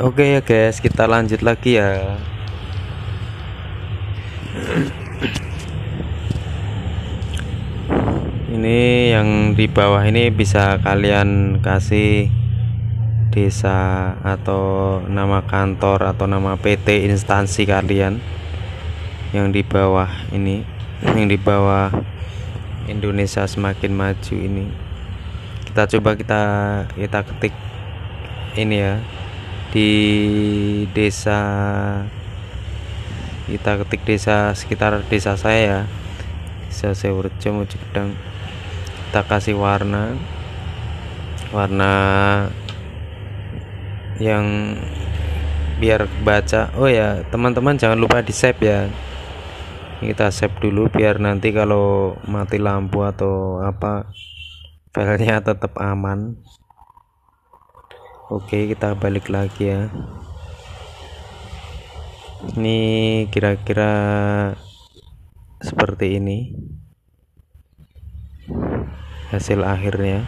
Oke ya guys, kita lanjut lagi ya. Ini yang di bawah ini bisa kalian kasih desa atau nama kantor atau nama PT instansi kalian yang di bawah ini, yang di bawah Indonesia semakin maju ini. Kita coba kita kita ketik ini ya di desa kita ketik desa sekitar desa saya ya. Desa Sewurjo Mojokedang kita kasih warna warna yang biar baca. Oh ya teman-teman jangan lupa di save ya. Kita save dulu biar nanti kalau mati lampu atau apa filenya tetap aman Oke kita balik lagi ya. Ini kira-kira seperti ini hasil akhirnya